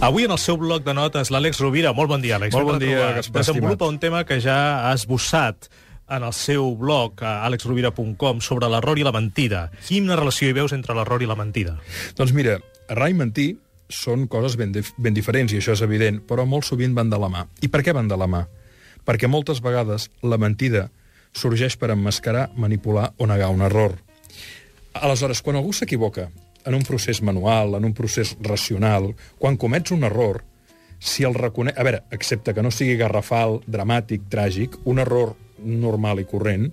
Avui en el seu bloc de notes, l'Àlex Rovira. Molt bon dia, Àlex. Molt bon dia. Gaspar, Desenvolupa estimat. un tema que ja ha esbossat en el seu blog, a alexrovira.com, sobre l'error i la mentida. Quina relació hi veus entre l'error i la mentida? Doncs mira, errar i mentir són coses ben, dif ben diferents, i això és evident, però molt sovint van de la mà. I per què van de la mà? Perquè moltes vegades la mentida sorgeix per emmascarar, manipular o negar un error. Aleshores, quan algú s'equivoca en un procés manual, en un procés racional, quan comets un error, si el reconeix... A veure, excepte que no sigui garrafal, dramàtic, tràgic, un error normal i corrent,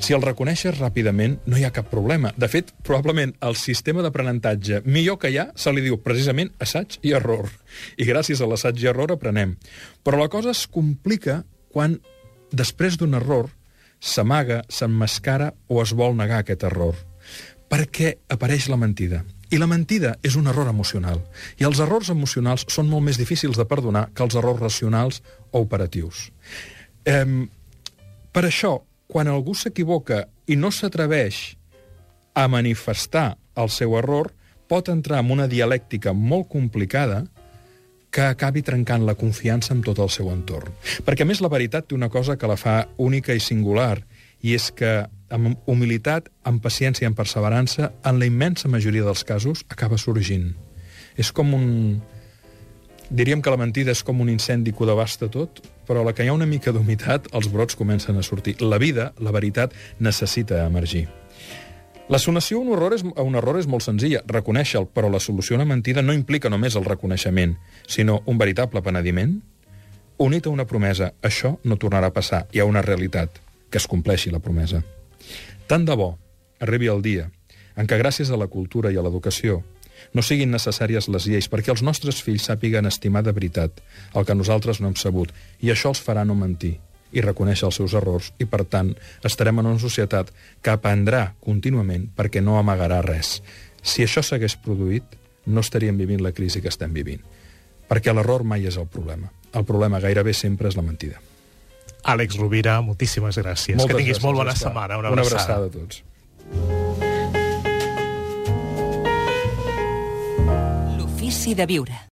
si el reconeixes ràpidament, no hi ha cap problema. De fet, probablement el sistema d'aprenentatge millor que hi ha se li diu precisament assaig i error. I gràcies a l'assaig i error aprenem. Però la cosa es complica quan, després d'un error, s'amaga, s'emmascara o es vol negar aquest error. Perquè apareix la mentida. I la mentida és un error emocional. I els errors emocionals són molt més difícils de perdonar que els errors racionals o operatius. Eh, per això, quan algú s'equivoca i no s'atreveix a manifestar el seu error, pot entrar en una dialèctica molt complicada que acabi trencant la confiança amb tot el seu entorn. Perquè, a més, la veritat té una cosa que la fa única i singular, i és que amb humilitat, amb paciència i amb perseverança, en la immensa majoria dels casos, acaba sorgint. És com un... Diríem que la mentida és com un incendi que ho devasta tot, però a la que hi ha una mica d'humitat, els brots comencen a sortir. La vida, la veritat, necessita emergir. La solució a un error és, un error és molt senzilla, reconèixer-lo, però la solució a una mentida no implica només el reconeixement, sinó un veritable penediment, unit a una promesa. Això no tornarà a passar. Hi ha una realitat, que es compleixi la promesa. Tant de bo arribi el dia en què gràcies a la cultura i a l'educació no siguin necessàries les lleis perquè els nostres fills sàpiguen estimar de veritat el que nosaltres no hem sabut i això els farà no mentir i reconèixer els seus errors i, per tant, estarem en una societat que aprendrà contínuament perquè no amagarà res. Si això s'hagués produït, no estaríem vivint la crisi que estem vivint. Perquè l'error mai és el problema. El problema gairebé sempre és la mentida. Àlex Rovira, moltíssimes gràcies. Moltes que tinguis gràcies, molt bona Gaspar. setmana. Una Una abraçada. abraçada a tots. L'ofici de viure.